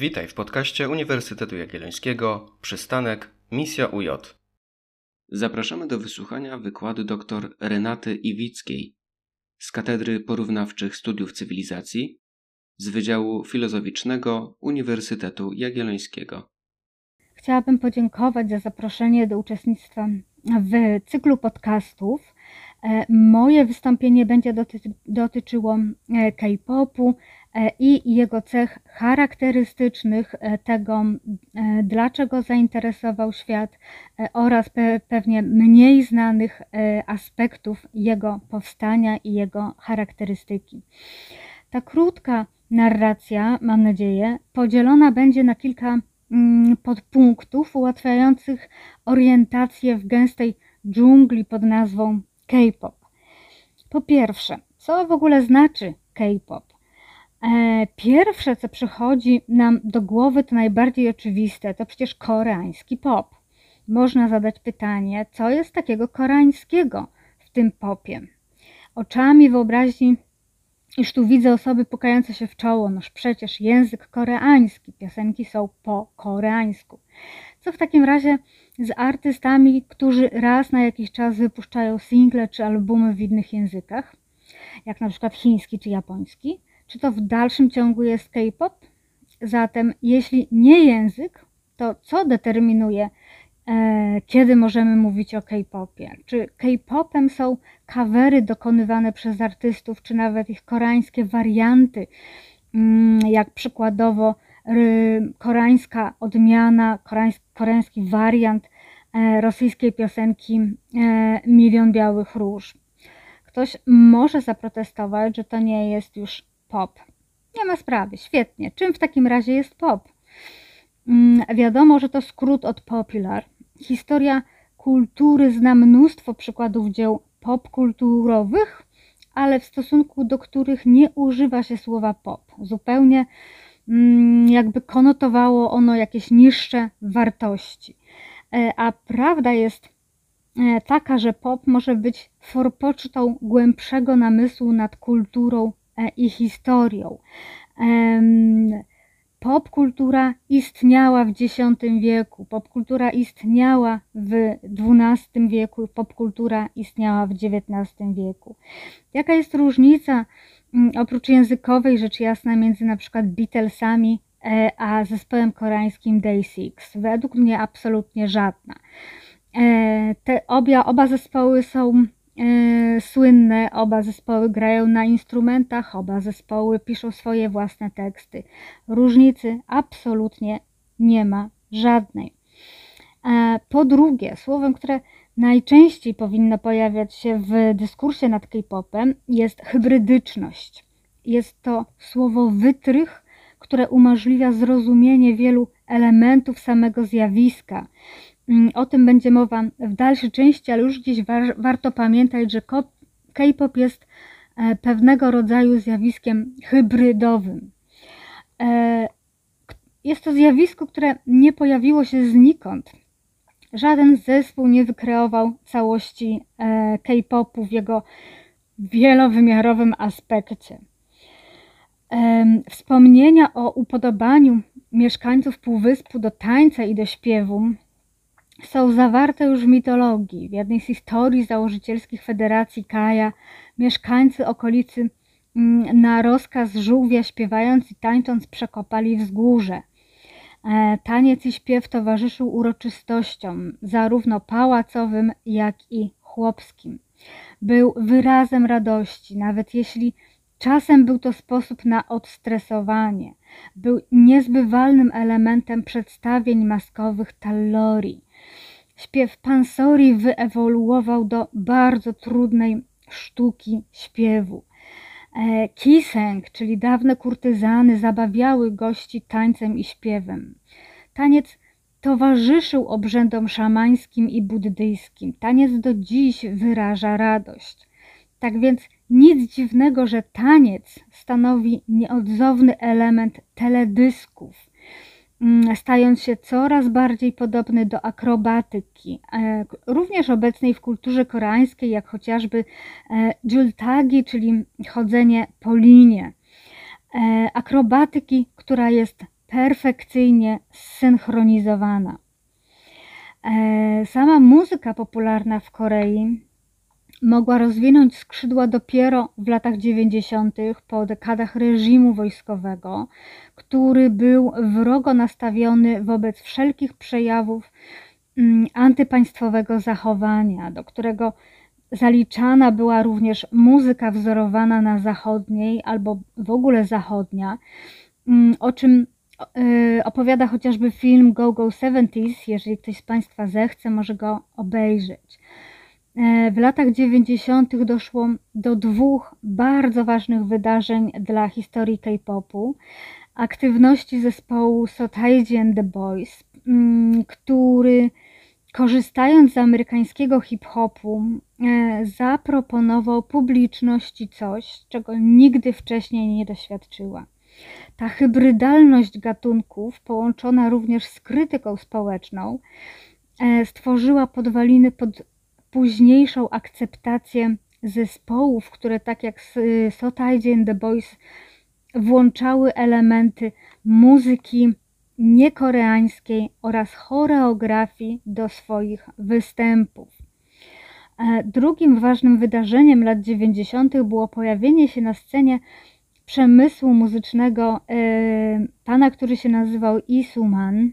Witaj w podcaście Uniwersytetu Jagiellońskiego Przystanek Misja UJ. Zapraszamy do wysłuchania wykładu dr Renaty Iwickiej z Katedry Porównawczych Studiów Cywilizacji z Wydziału Filozoficznego Uniwersytetu Jagiellońskiego. Chciałabym podziękować za zaproszenie do uczestnictwa w cyklu podcastów. E, moje wystąpienie będzie doty- dotyczyło e, K-popu i jego cech charakterystycznych, tego dlaczego zainteresował świat oraz pe- pewnie mniej znanych aspektów jego powstania i jego charakterystyki. Ta krótka narracja, mam nadzieję, podzielona będzie na kilka mm, podpunktów ułatwiających orientację w gęstej dżungli pod nazwą K-pop. Po pierwsze, co w ogóle znaczy K-pop? E, pierwsze, co przychodzi nam do głowy, to najbardziej oczywiste, to przecież koreański pop. Można zadać pytanie, co jest takiego koreańskiego w tym popie? Oczami wyobraźni Iż tu widzę osoby pukające się w czoło, noż przecież język koreański, piosenki są po koreańsku. Co w takim razie z artystami, którzy raz na jakiś czas wypuszczają single czy albumy w innych językach, jak na przykład chiński czy japoński? Czy to w dalszym ciągu jest K-pop? Zatem, jeśli nie język, to co determinuje E, kiedy możemy mówić o K-popie? Czy K-popem są kawery dokonywane przez artystów, czy nawet ich koreańskie warianty, mm, jak przykładowo koreańska odmiana, koreański wariant e, rosyjskiej piosenki e, Milion Białych Róż. Ktoś może zaprotestować, że to nie jest już pop. Nie ma sprawy, świetnie. Czym w takim razie jest pop? Mm, wiadomo, że to skrót od popular. Historia kultury zna mnóstwo przykładów dzieł popkulturowych, ale w stosunku do których nie używa się słowa pop. Zupełnie mm, jakby konotowało ono jakieś niższe wartości. E, a prawda jest e, taka, że pop może być forpocztą głębszego namysłu nad kulturą i historią. Popkultura istniała w X wieku, popkultura istniała w XII wieku, popkultura istniała w XIX wieku. Jaka jest różnica oprócz językowej, rzecz jasna, między na przykład Beatlesami e, a zespołem koreańskim Day Six? Według mnie absolutnie żadna. E, te obie, oba zespoły są E, słynne, oba zespoły grają na instrumentach, oba zespoły piszą swoje własne teksty. Różnicy absolutnie nie ma żadnej. E, po drugie, słowem, które najczęściej powinno pojawiać się w dyskursie nad K-popem jest hybrydyczność. Jest to słowo wytrych, które umożliwia zrozumienie wielu elementów samego zjawiska. Mm, o tym będzie mowa w dalszej części, ale już gdzieś war, warto pamiętać, że K-pop jest e, pewnego rodzaju zjawiskiem hybrydowym. E, jest to zjawisko, które nie pojawiło się znikąd. Żaden zespół nie wykreował całości e, K-popu w jego wielowymiarowym aspekcie. Wspomnienia o upodobaniu mieszkańców Półwyspu do tańca i do śpiewu są zawarte już w mitologii. W jednej z historii założycielskich Federacji Kaja mieszkańcy okolicy mm, na rozkaz żółwia śpiewając i tańcząc przekopali wzgórze. E, taniec i śpiew towarzyszył uroczystościom, zarówno pałacowym, jak i chłopskim. Był wyrazem radości, nawet jeśli czasem był to sposób na odstresowanie. Był niezbywalnym elementem przedstawień maskowych Tallorii. Śpiew pansori wyewoluował do bardzo trudnej sztuki śpiewu. E, Kiseng, czyli dawne kurtyzany, zabawiały gości tańcem i śpiewem. Taniec towarzyszył obrzędom szamańskim i buddyjskim. Taniec do dziś wyraża radość. Tak więc nic dziwnego, że taniec stanowi nieodzowny element teledysków, stając się coraz bardziej podobny do akrobatyki, e, również obecnej w kulturze koreańskiej, jak chociażby e, jultagi, czyli chodzenie po linie. E, akrobatyki, która jest perfekcyjnie zsynchronizowana. Sama muzyka popularna w Korei mogła rozwinąć skrzydła dopiero w latach 90. po dekadach reżimu wojskowego, który był wrogo nastawiony wobec wszelkich przejawów mm, antypaństwowego zachowania, do którego zaliczana była również muzyka wzorowana na zachodniej albo w ogóle zachodnia, mm, o czym e, opowiada chociażby film Go Go 70s. Jeżeli ktoś z Państwa zechce, może go obejrzeć. W latach 90. doszło do dwóch bardzo ważnych wydarzeń dla historii K-popu. Aktywności zespołu Sotaiji and the Boys, mm, który korzystając z amerykańskiego hip-hopu e, zaproponował publiczności coś, czego nigdy wcześniej nie doświadczyła. Ta hybrydalność gatunków, połączona również z krytyką społeczną, e, stworzyła podwaliny pod późniejszą akceptację zespołów, które tak jak Sotaiji and the Boys włączały elementy muzyki niekoreańskiej oraz choreografii do swoich występów. E, drugim ważnym wydarzeniem lat 90. było pojawienie się na scenie przemysłu muzycznego e, pana, który się nazywał Isuman,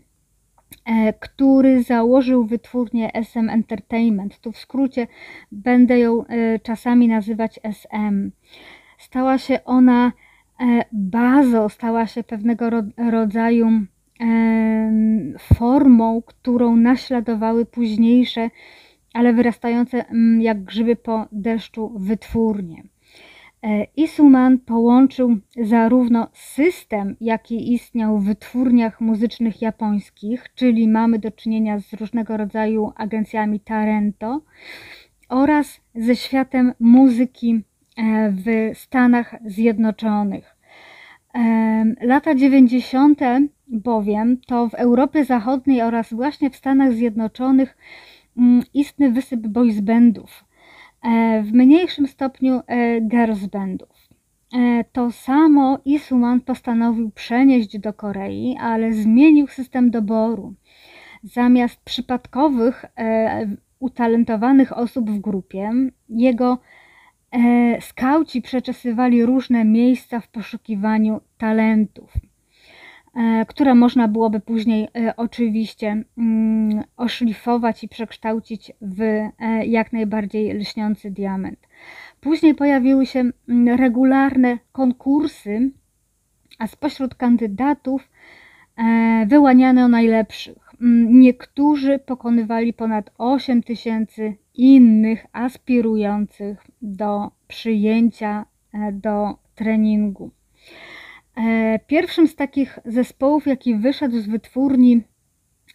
który założył wytwórnię SM Entertainment. Tu w skrócie będę ją e, czasami nazywać SM. Stała się ona e, bazą, stała się pewnego rodzaju formą, którą naśladowały późniejsze, ale wyrastające mm, jak grzyby po deszczu wytwórnie. E, Isuman połączył zarówno system, jaki istniał w wytwórniach muzycznych japońskich, czyli mamy do czynienia z różnego rodzaju agencjami Tarento, oraz ze światem muzyki e, w Stanach Zjednoczonych. E, lata 90. bowiem to w Europie Zachodniej oraz właśnie w Stanach Zjednoczonych mm, istny wysyp boys w mniejszym stopniu e, girls bandów. E, to samo Isuman postanowił przenieść do Korei, ale zmienił system doboru. Zamiast przypadkowych, utalentowanych osób w grupie, jego skauci przeczesywali różne miejsca w poszukiwaniu talentów. E, które można byłoby później e, oczywiście mm, oszlifować i przekształcić w e, jak najbardziej lśniący diament. Później pojawiły się mm, regularne konkursy, a spośród kandydatów wyłaniano najlepszych. Mm, niektórzy pokonywali ponad 8 tysięcy innych aspirujących do przyjęcia do treningu. E, pierwszym z takich zespołów, jaki wyszedł z wytwórni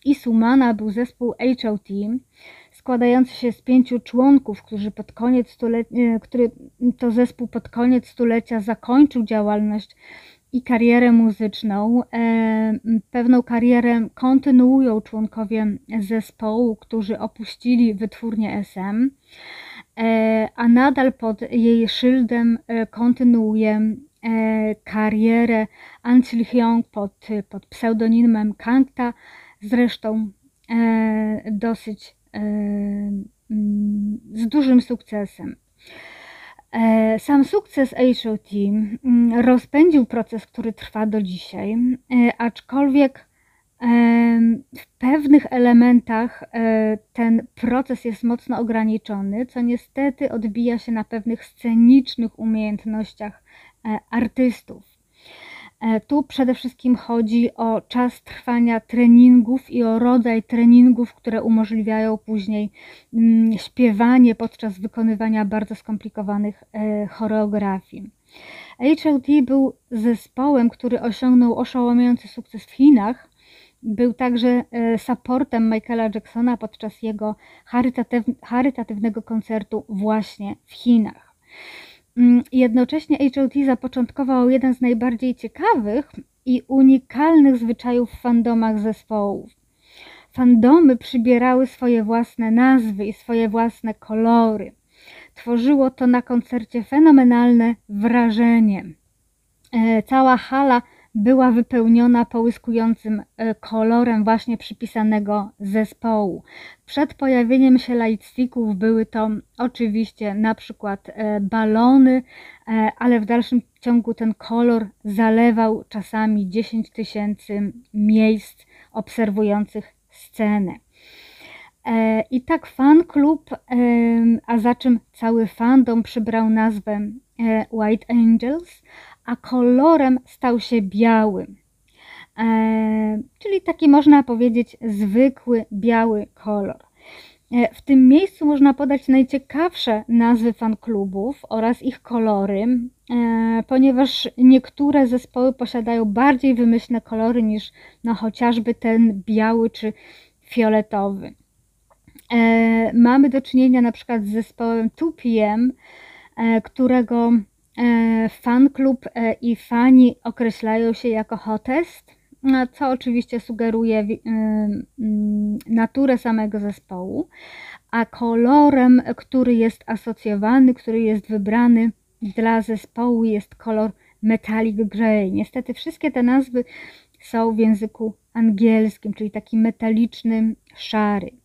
Isumana był zespół HOT, składający się z pięciu członków, którzy pod koniec stulecia, który to zespół pod koniec stulecia zakończył działalność i karierę muzyczną. E, pewną karierę kontynuują członkowie zespołu, którzy opuścili wytwórnię SM, e, a nadal pod jej szyldem kontynuuje E, karierę Ancil Hyung pod, pod pseudonimem Kangta, zresztą e, dosyć e, mm, z dużym sukcesem. Sam sukces HOT mm, rozpędził proces, który trwa do dzisiaj, aczkolwiek w pewnych elementach ten proces jest mocno ograniczony, co niestety odbija się na pewnych scenicznych umiejętnościach E, artystów. E, tu przede wszystkim chodzi o czas trwania treningów i o rodzaj treningów, które umożliwiają później mm, śpiewanie podczas wykonywania bardzo skomplikowanych e, choreografii. HLT był zespołem, który osiągnął oszałamiający sukces w Chinach. Był także supportem Michaela Jacksona podczas jego charytatywnego koncertu właśnie w Chinach. Mm, jednocześnie HOT zapoczątkował jeden z najbardziej ciekawych i unikalnych zwyczajów w fandomach zespołów. Fandomy przybierały swoje własne nazwy i swoje własne kolory. Tworzyło to na koncercie fenomenalne wrażenie. E, cała hala była wypełniona połyskującym e, kolorem właśnie przypisanego zespołu. Przed pojawieniem się lightsticków były to oczywiście na przykład e, balony, e, ale w dalszym ciągu ten kolor zalewał czasami 10 tysięcy miejsc obserwujących scenę. I tak fan klub, a za czym cały fandom przybrał nazwę White Angels, a kolorem stał się biały. E, czyli taki można powiedzieć zwykły biały kolor. E, w tym miejscu można podać najciekawsze nazwy fanklubów oraz ich kolory, e, ponieważ niektóre zespoły posiadają bardziej wymyślne kolory niż no, chociażby ten biały czy fioletowy. E, mamy do czynienia na przykład z zespołem 2PM, e, którego E, fan klub e, i fani określają się jako hotest, no, co oczywiście sugeruje e, mm, naturę samego zespołu, a kolorem, który jest asocjowany, który jest wybrany dla zespołu jest kolor metallic grey. Niestety wszystkie te nazwy są w języku angielskim, czyli taki metaliczny, szary.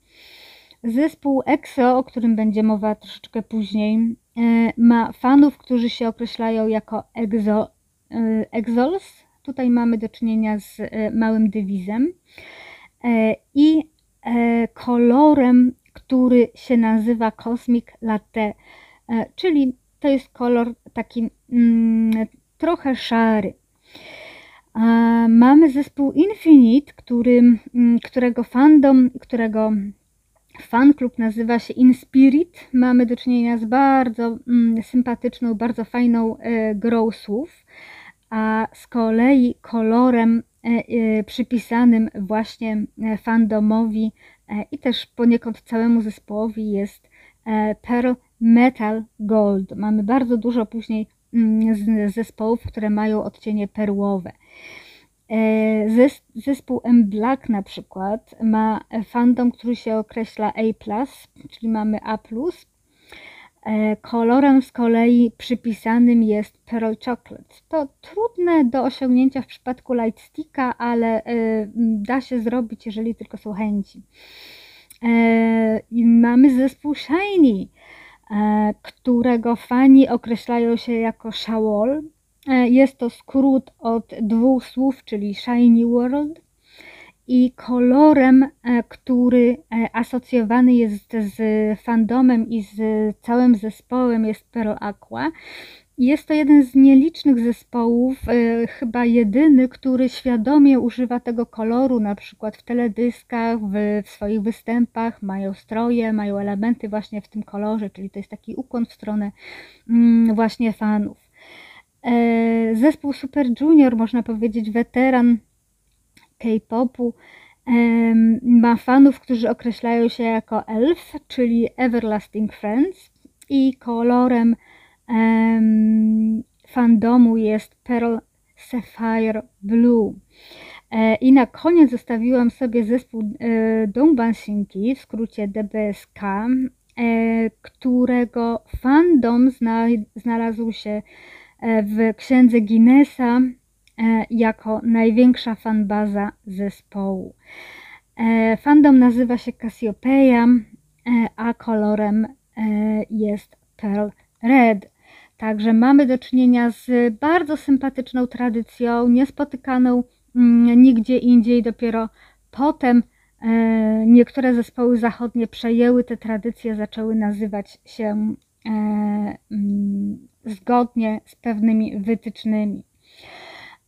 Zespół EXO, o którym będzie mowa troszeczkę później, E, ma fanów, którzy się określają jako exo, e, exols. Tutaj mamy do czynienia z e, małym dywizem i kolorem, który się nazywa Cosmic Latte, czyli to jest kolor taki mm, trochę szary. Mamy zespół Infinite, który, mm, którego fandom, którego Fan klub nazywa się Inspirit. Mamy do czynienia z bardzo mm, sympatyczną, bardzo fajną e, grą słów, a z kolei kolorem e, e, przypisanym właśnie e, fandomowi e, i też poniekąd całemu zespołowi jest e, Pearl Metal Gold. Mamy bardzo dużo później mm, zespołów, które mają odcienie perłowe. E, zespół M Black na przykład ma fandom, który się określa A+, czyli mamy A+. E, kolorem z kolei przypisanym jest Pearl Chocolate. To trudne do osiągnięcia w przypadku Lightsticka, ale e, da się zrobić, jeżeli tylko są chęci. Mamy zespół Shiny, którego fani określają się jako Shawol, E, jest to skrót od dwóch słów, czyli Shiny World i kolorem, e, który e, asocjowany jest z fandomem i z całym zespołem jest Pearl Aqua. Jest to jeden z nielicznych zespołów, chyba jedyny, który świadomie używa tego koloru, na przykład w teledyskach, w, w, swoich występach, mają stroje, mają elementy właśnie w tym kolorze, czyli to jest taki ukłon w stronę mm, właśnie fanów. E, zespół Super Junior, można powiedzieć, weteran K-popu, ma fanów, którzy określają się jako ELF, czyli Everlasting Friends i kolorem fandomu jest Pearl Sapphire Blue. E, I na koniec zostawiłam sobie zespół e, Dongbansinki, w skrócie DBSK, którego fandom znalazł się E, w księdze Guinnessa e, jako największa fanbaza zespołu. E, fandom nazywa się Cassiopeia, a kolorem jest Pearl Red. Także mamy do czynienia z bardzo sympatyczną tradycją, niespotykaną mm, nigdzie indziej. Dopiero potem niektóre zespoły zachodnie przejęły te tradycje, zaczęły nazywać się mm, zgodnie z pewnymi wytycznymi.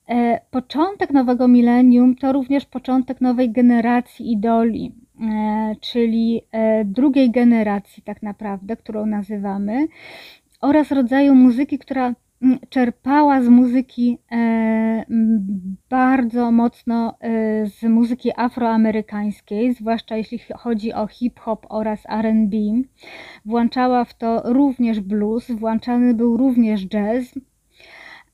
E, początek nowego milenium to również początek nowej generacji idoli, e, czyli e, drugiej generacji, tak naprawdę, którą nazywamy, oraz rodzaju muzyki, która czerpała z muzyki bardzo mocno z muzyki afroamerykańskiej, zwłaszcza jeśli chodzi o hip-hop oraz RB. Włączała w to również blues, włączany był również jazz.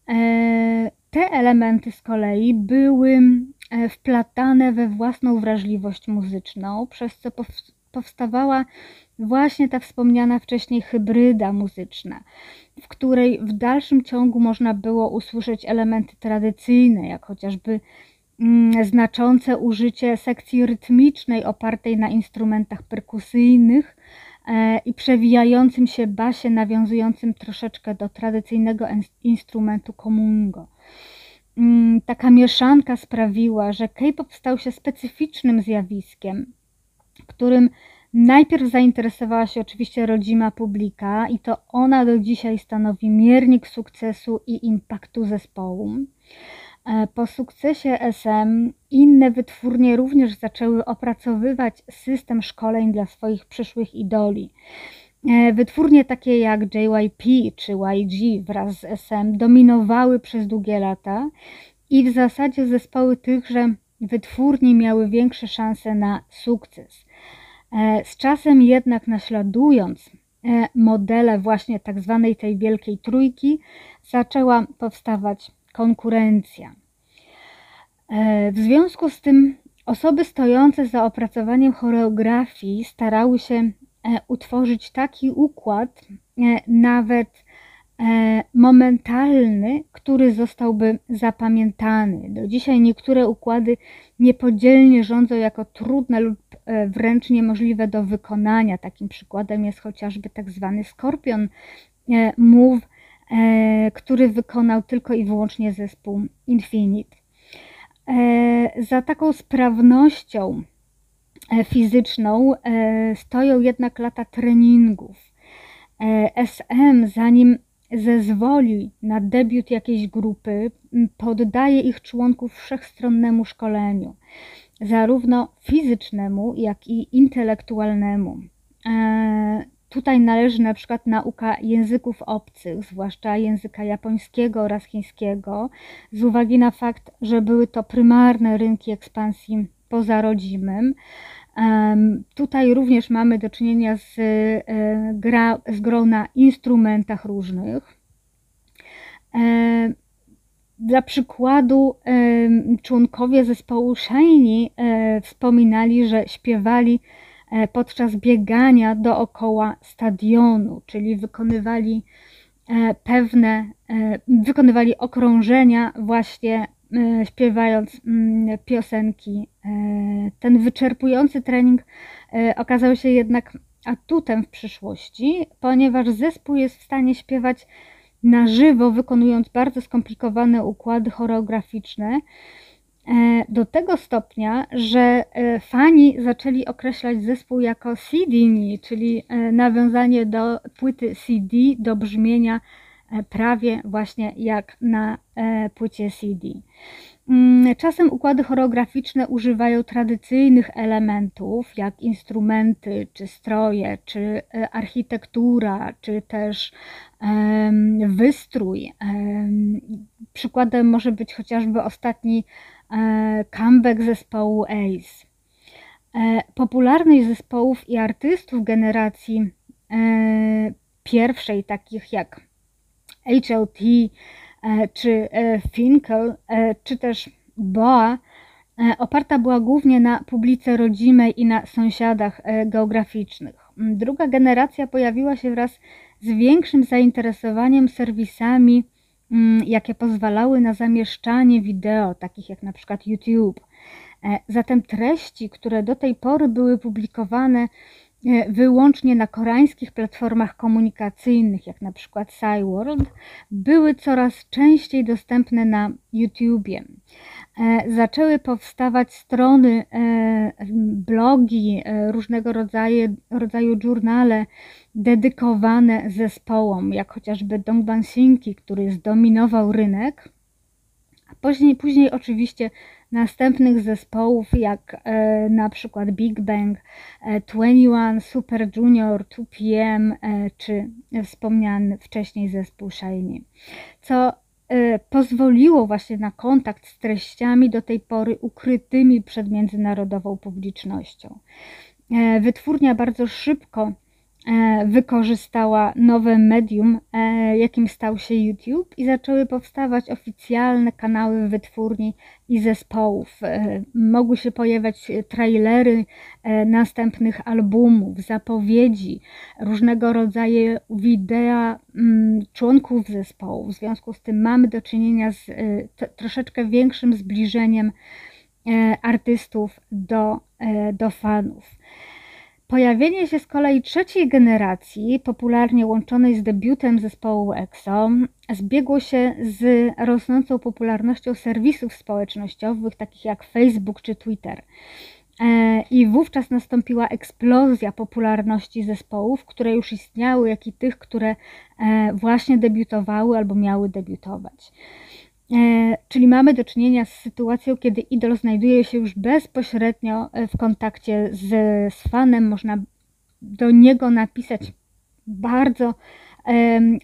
E, te elementy z kolei były e, wplatane we własną wrażliwość muzyczną, przez co powstawała właśnie ta wspomniana wcześniej hybryda muzyczna, w której w dalszym ciągu można było usłyszeć elementy tradycyjne, jak chociażby mm, znaczące użycie sekcji rytmicznej opartej na instrumentach perkusyjnych e, i przewijającym się basie nawiązującym troszeczkę do tradycyjnego instrumentu komungo. Mm, taka mieszanka sprawiła, że K-pop stał się specyficznym zjawiskiem, którym najpierw zainteresowała się oczywiście rodzima publika i to ona do dzisiaj stanowi miernik sukcesu i impaktu zespołu. E, po sukcesie SM inne wytwórnie również zaczęły opracowywać system szkoleń dla swoich przyszłych idoli. E, wytwórnie takie jak JYP czy YG wraz z SM dominowały przez długie lata i w zasadzie zespoły tychże wytwórni miały większe szanse na sukces. E, z czasem jednak naśladując e, modele właśnie tak zwanej tej wielkiej trójki, zaczęła powstawać konkurencja. W związku z tym osoby stojące za opracowaniem choreografii starały się E, utworzyć taki układ, e, nawet e, momentalny, który zostałby zapamiętany. Do dzisiaj niektóre układy niepodzielnie rządzą jako trudne lub wręcz niemożliwe do wykonania. Takim przykładem jest chociażby tak zwany Scorpion Move, który wykonał tylko i wyłącznie zespół Infinite. Za taką sprawnością E, fizyczną e, stoją jednak lata treningów. E, SM, zanim zezwoli na debiut jakiejś grupy, poddaje ich członków wszechstronnemu szkoleniu, zarówno fizycznemu, jak i intelektualnemu. Tutaj należy na przykład nauka języków obcych, zwłaszcza języka japońskiego oraz chińskiego, z uwagi na fakt, że były to prymarne rynki ekspansji poza rodzimym. Tutaj również mamy do czynienia z, e, gra, z grą na instrumentach różnych. Dla przykładu członkowie zespołu Shiny e, wspominali, że śpiewali e, podczas biegania dookoła stadionu, czyli wykonywali pewne, wykonywali okrążenia właśnie E, śpiewając mm, piosenki. E, ten wyczerpujący trening e, okazał się jednak atutem w przyszłości, ponieważ zespół jest w stanie śpiewać na żywo, wykonując bardzo skomplikowane układy choreograficzne. Do tego stopnia, że fani zaczęli określać zespół jako CD, czyli nawiązanie do płyty CD, do brzmienia E, prawie właśnie jak na e, płycie CD. Mm, czasem układy choreograficzne używają tradycyjnych elementów, jak instrumenty, czy stroje, czy e, architektura, czy też wystrój. Przykładem może być chociażby ostatni comeback zespołu Ace. Popularność zespołów i artystów generacji pierwszej, takich jak HLT, e, czy e, Finkel, e, czy też Boa, oparta była głównie na publice rodzimej i na sąsiadach geograficznych. Druga generacja pojawiła się wraz z większym zainteresowaniem serwisami, jakie pozwalały na zamieszczanie wideo, takich jak na przykład YouTube. Zatem treści, które do tej pory były publikowane E, wyłącznie na koreańskich platformach komunikacyjnych, jak na przykład Cyworld, były coraz częściej dostępne na YouTubie. E, zaczęły powstawać strony, e, blogi, różnego rodzaju, rodzaju żurnale dedykowane zespołom, jak chociażby Dongbansinki, który zdominował rynek. A później, później oczywiście następnych zespołów jak e, na przykład Big Bang, e, 21, Super Junior, 2PM e, czy wspomniany wcześniej zespół Shiny, co e, pozwoliło właśnie na kontakt z treściami do tej pory ukrytymi przed międzynarodową publicznością. E, wytwórnia bardzo szybko wykorzystała nowe medium, e, jakim stał się YouTube i zaczęły powstawać oficjalne kanały wytwórni i zespołów. E, mogły się pojawiać trailery następnych albumów, zapowiedzi, różnego rodzaju wideo mm, członków zespołu. W związku z tym mamy do czynienia z troszeczkę większym zbliżeniem artystów do, do fanów. Pojawienie się z kolei trzeciej generacji, popularnie łączonej z debiutem zespołu EXO, zbiegło się z rosnącą popularnością serwisów społecznościowych takich jak Facebook czy Twitter. E, I wówczas nastąpiła eksplozja popularności zespołów, które już istniały, jak i tych, które e, właśnie debiutowały albo miały debiutować. E, czyli mamy do czynienia z sytuacją, kiedy idol znajduje się już bezpośrednio e, w kontakcie z, z fanem, można do niego napisać bardzo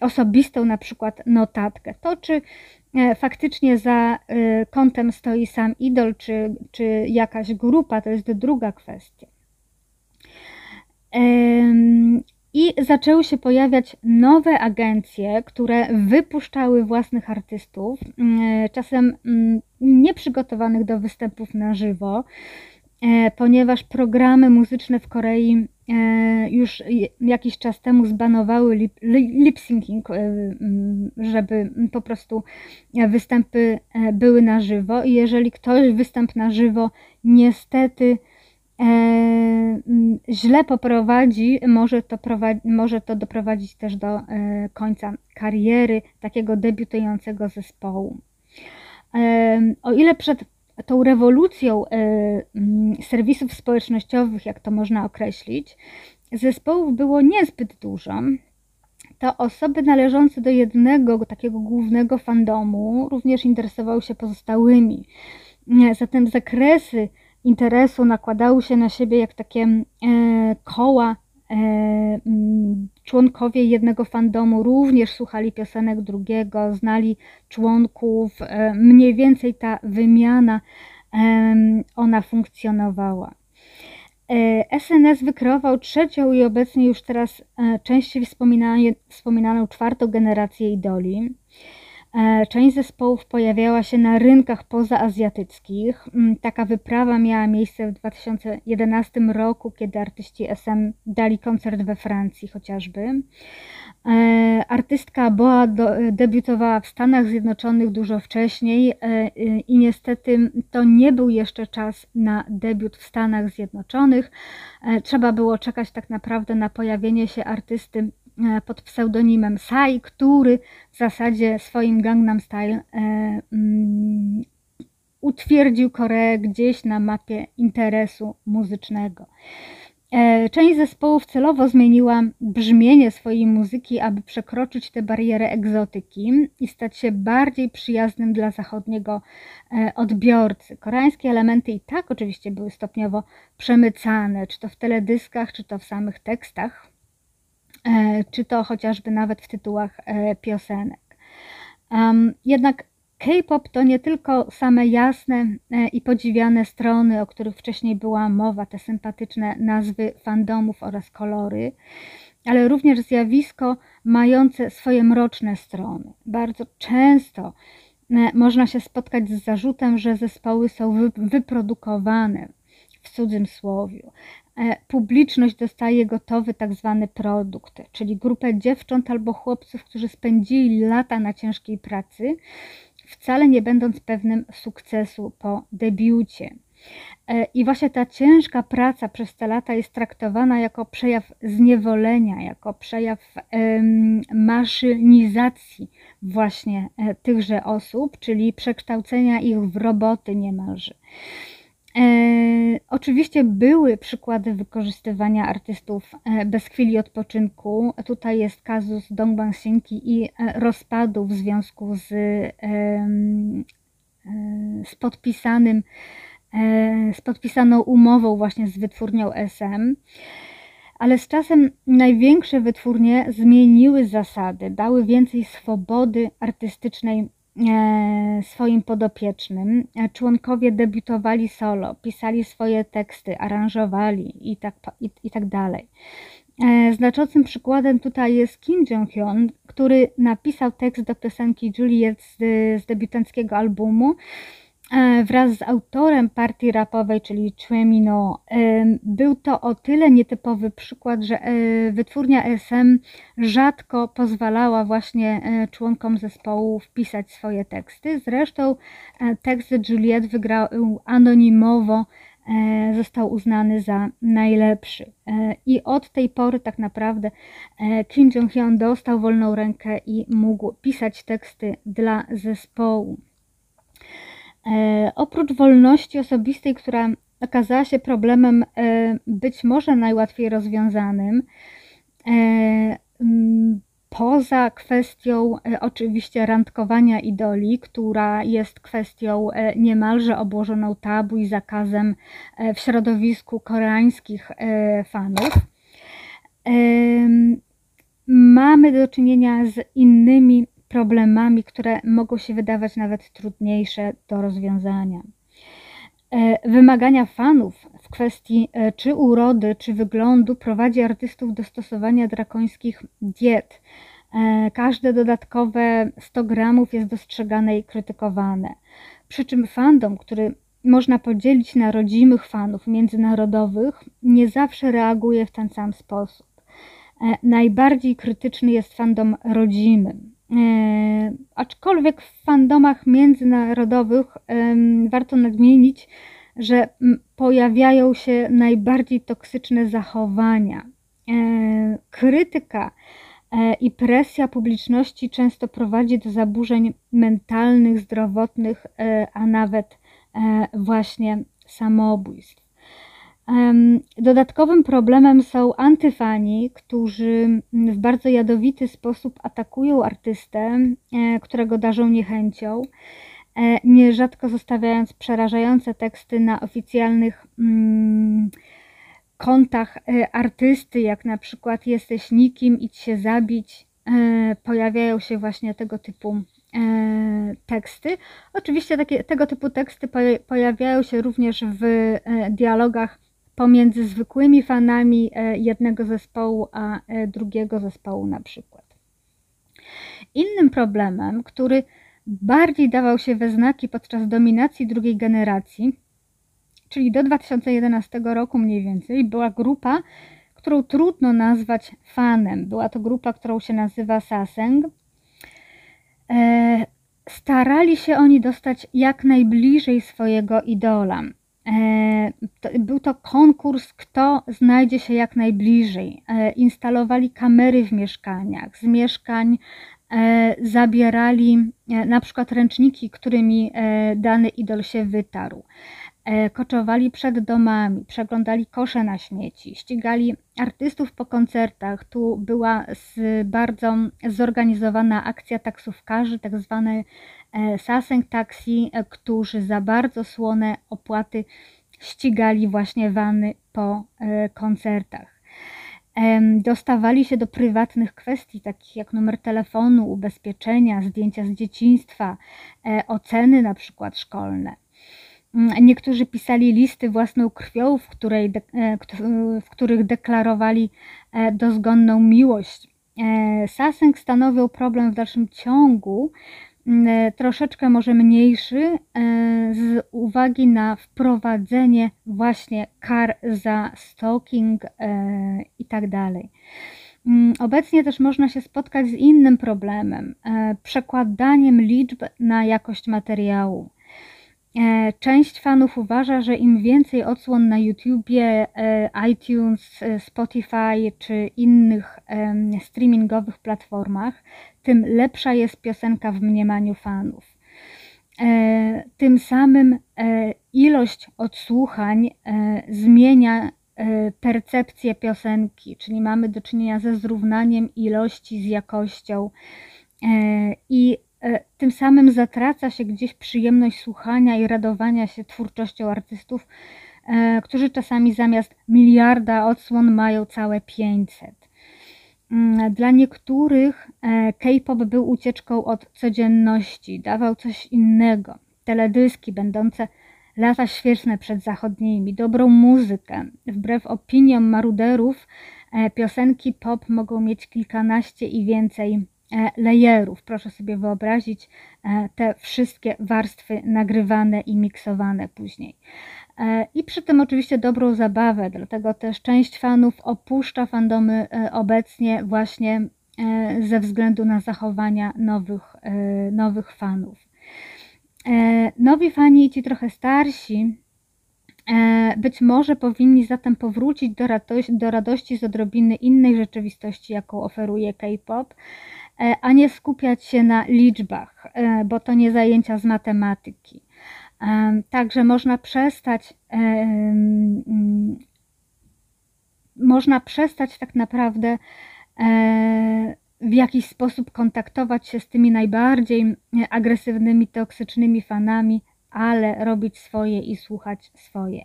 osobistą na przykład notatkę. To, czy e, faktycznie za kątem stoi sam idol, czy, czy jakaś grupa, to jest druga kwestia. I zaczęły się pojawiać nowe agencje, które wypuszczały własnych artystów, mm, czasem mm, nieprzygotowanych do występów na żywo, e, ponieważ programy muzyczne w Korei e, już jakiś czas temu zbanowały lip-syncing, e, mm, żeby po prostu występy były na żywo. I jeżeli ktoś występ na żywo niestety źle poprowadzi, może to, może to doprowadzić też do e, końca kariery takiego debiutującego zespołu. E, o ile przed tą rewolucją mm, serwisów społecznościowych, jak to można określić, zespołów było niezbyt dużo, to osoby należące do jednego takiego głównego fandomu również interesowały się pozostałymi. Zatem zakresy interesu nakładały się na siebie jak takie e, koła. E, członkowie jednego fandomu również słuchali piosenek drugiego, znali członków, e, mniej więcej ta wymiana ona funkcjonowała. SNS wykreował trzecią i obecnie już teraz częściej wspominaną czwartą generację idoli. E, część zespołów pojawiała się na rynkach pozaazjatyckich. Mm, taka wyprawa miała miejsce w 2011 roku, kiedy artyści SM dali koncert we Francji chociażby. E, artystka Boa debiutowała w Stanach Zjednoczonych dużo wcześniej e, i niestety to nie był jeszcze czas na debiut w Stanach Zjednoczonych. Trzeba było czekać tak naprawdę na pojawienie się artysty E, pod pseudonimem Sai, który w zasadzie swoim Gangnam Style e, mm, utwierdził Koreę gdzieś na mapie interesu muzycznego. E, część zespołów celowo zmieniła brzmienie swojej muzyki, aby przekroczyć tę barierę egzotyki i stać się bardziej przyjaznym dla zachodniego odbiorcy. Koreańskie elementy i tak oczywiście były stopniowo przemycane, czy to w teledyskach, czy to w samych tekstach. E, czy to chociażby nawet w tytułach e, piosenek. Jednak K-pop to nie tylko same jasne e, i podziwiane strony, o których wcześniej była mowa, te sympatyczne nazwy fandomów oraz kolory, ale również zjawisko mające swoje mroczne strony. Bardzo często można się spotkać z zarzutem, że zespoły są wyprodukowane w cudzym słowiu, publiczność dostaje gotowy tak zwany produkt, czyli grupę dziewcząt albo chłopców, którzy spędzili lata na ciężkiej pracy, wcale nie będąc pewnym sukcesu po debiucie. E, I właśnie ta ciężka praca przez te lata jest traktowana jako przejaw zniewolenia, jako przejaw maszynizacji właśnie e, tychże osób, czyli przekształcenia ich w roboty niemalże. E, oczywiście były przykłady wykorzystywania artystów e, bez chwili odpoczynku. Tutaj jest kazus Dongbang Sinki i e, rozpadu w związku z, z podpisanym z podpisaną umową właśnie z wytwórnią SM. Ale z czasem największe wytwórnie zmieniły zasady, dały więcej swobody artystycznej swoim podopiecznym. E, członkowie debiutowali solo, pisali swoje teksty, aranżowali i tak, i, i tak dalej. E, znaczącym przykładem tutaj jest Kim Jong-hyun, który napisał tekst do piosenki Juliet z, z debiutanckiego albumu e, wraz z autorem partii rapowej, czyli Chuemino. Był to o tyle nietypowy przykład, że wytwórnia SM rzadko pozwalała właśnie członkom zespołu wpisać swoje teksty. Zresztą tekst Juliet wygrał anonimowo E, został uznany za najlepszy. E, I od tej pory tak naprawdę e, Kim Jong-hyun dostał wolną rękę i mógł pisać teksty dla zespołu. Oprócz wolności osobistej, która okazała się problemem być może najłatwiej rozwiązanym, Poza kwestią e, oczywiście randkowania idoli, która jest kwestią e, niemalże obłożoną tabu i zakazem e, w środowisku koreańskich fanów, mamy do czynienia z innymi problemami, które mogą się wydawać nawet trudniejsze do rozwiązania. Wymagania fanów w kwestii czy urody, czy wyglądu prowadzi artystów do stosowania drakońskich diet, E, każde dodatkowe 100 gramów jest dostrzegane i krytykowane. Przy czym fandom, który można podzielić na rodzimych fanów międzynarodowych, nie zawsze reaguje w ten sam sposób. E, najbardziej krytyczny jest fandom rodzimy. E, aczkolwiek w fandomach międzynarodowych warto nadmienić, że pojawiają się najbardziej toksyczne zachowania. Krytyka E, i presja publiczności często prowadzi do zaburzeń mentalnych, zdrowotnych, e, a nawet e, właśnie samobójstw. Dodatkowym problemem są antyfani, którzy w bardzo jadowity sposób atakują artystę, którego darzą niechęcią, nierzadko zostawiając przerażające teksty na oficjalnych mm, kontach e, artysty, jak na przykład jesteś nikim, idź się zabić, e, pojawiają się właśnie tego typu e, teksty. Oczywiście takie, tego typu teksty pojawiają się również w dialogach pomiędzy zwykłymi fanami jednego zespołu a drugiego zespołu na przykład. Innym problemem, który bardziej dawał się we znaki podczas dominacji drugiej generacji, czyli do 2011 roku mniej więcej, była grupa, którą trudno nazwać fanem. Była to grupa, którą się nazywa Saseng. E, starali się oni dostać jak najbliżej swojego idola. E, to, był to konkurs, kto znajdzie się jak najbliżej. E, instalowali kamery w mieszkaniach. Z mieszkań e, zabierali na przykład ręczniki, którymi dany idol się wytarł. E, koczowali przed domami, przeglądali kosze na śmieci, ścigali artystów po koncertach. Tu była bardzo zorganizowana akcja taksówkarzy, tak zwane e, Saseng Taxi, e, którzy za bardzo słone opłaty ścigali właśnie wany po koncertach. Dostawali się do prywatnych kwestii, takich jak numer telefonu, ubezpieczenia, zdjęcia z dzieciństwa, oceny na przykład szkolne. Mm, niektórzy pisali listy własną krwią, w, której, e, w których deklarowali e, dozgonną miłość. E, Saseng stanowił problem w dalszym ciągu, mm, troszeczkę może mniejszy, z uwagi na wprowadzenie właśnie kar za stalking i tak dalej. Mm, obecnie też można się spotkać z innym problemem przekładaniem liczb na jakość materiału. E, część fanów uważa, że im więcej odsłon na YouTubie, e, iTunes, e, Spotify czy innych streamingowych platformach, tym lepsza jest piosenka w mniemaniu fanów. Tym samym ilość odsłuchań zmienia percepcję piosenki, czyli mamy do czynienia ze zrównaniem ilości z jakością i tym samym zatraca się gdzieś przyjemność słuchania i radowania się twórczością artystów, e, którzy czasami zamiast miliarda odsłon mają całe 500. Mm, dla niektórych e, K-pop był ucieczką od codzienności, dawał coś innego. Teledyski będące lata świeczne przed zachodnimi, dobrą muzykę. Wbrew opiniom maruderów, Piosenki pop mogą mieć kilkanaście i więcej layerów. Proszę sobie wyobrazić te wszystkie warstwy nagrywane i miksowane później. I przy tym oczywiście dobrą zabawę, dlatego też część fanów opuszcza fandomy obecnie właśnie ze względu na zachowania nowych, nowych fanów. E, nowi fani i ci trochę starsi e, być może powinni zatem powrócić do, radości, do radości z odrobiny innej rzeczywistości, jaką oferuje K-pop, e, a nie skupiać się na liczbach, bo to nie zajęcia z matematyki. Także można przestać można przestać tak naprawdę w jakiś sposób kontaktować się z tymi najbardziej e, agresywnymi, toksycznymi fanami, ale robić swoje i słuchać swoje.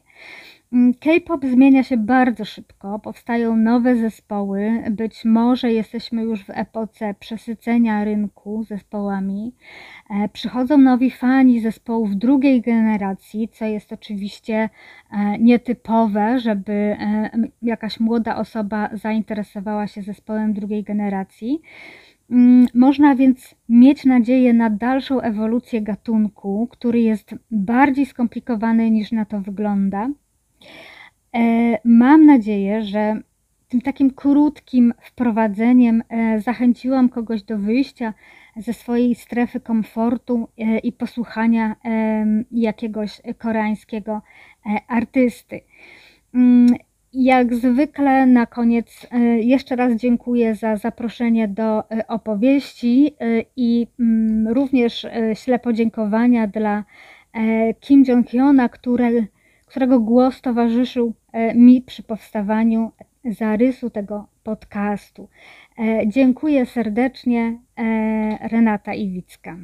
Mm, K-pop zmienia się bardzo szybko, powstają nowe zespoły. Być może jesteśmy już w epoce przesycenia rynku zespołami. E, przychodzą nowi fani zespołów drugiej generacji, co jest oczywiście e, nietypowe, żeby e, jakaś młoda osoba zainteresowała się zespołem drugiej generacji. Mm, można więc mieć nadzieję na dalszą ewolucję gatunku, który jest bardziej skomplikowany niż na to wygląda. E, mam nadzieję, że tym takim krótkim wprowadzeniem e, zachęciłam kogoś do wyjścia ze swojej strefy komfortu e, i posłuchania jakiegoś koreańskiego artysty. Jak zwykle na koniec jeszcze raz dziękuję za zaproszenie do opowieści i mm, również śle podziękowania dla Kim Jong-hyuna, który którego głos towarzyszył e, mi przy powstawaniu zarysu tego podcastu. E, dziękuję serdecznie, e, Renata Iwicka.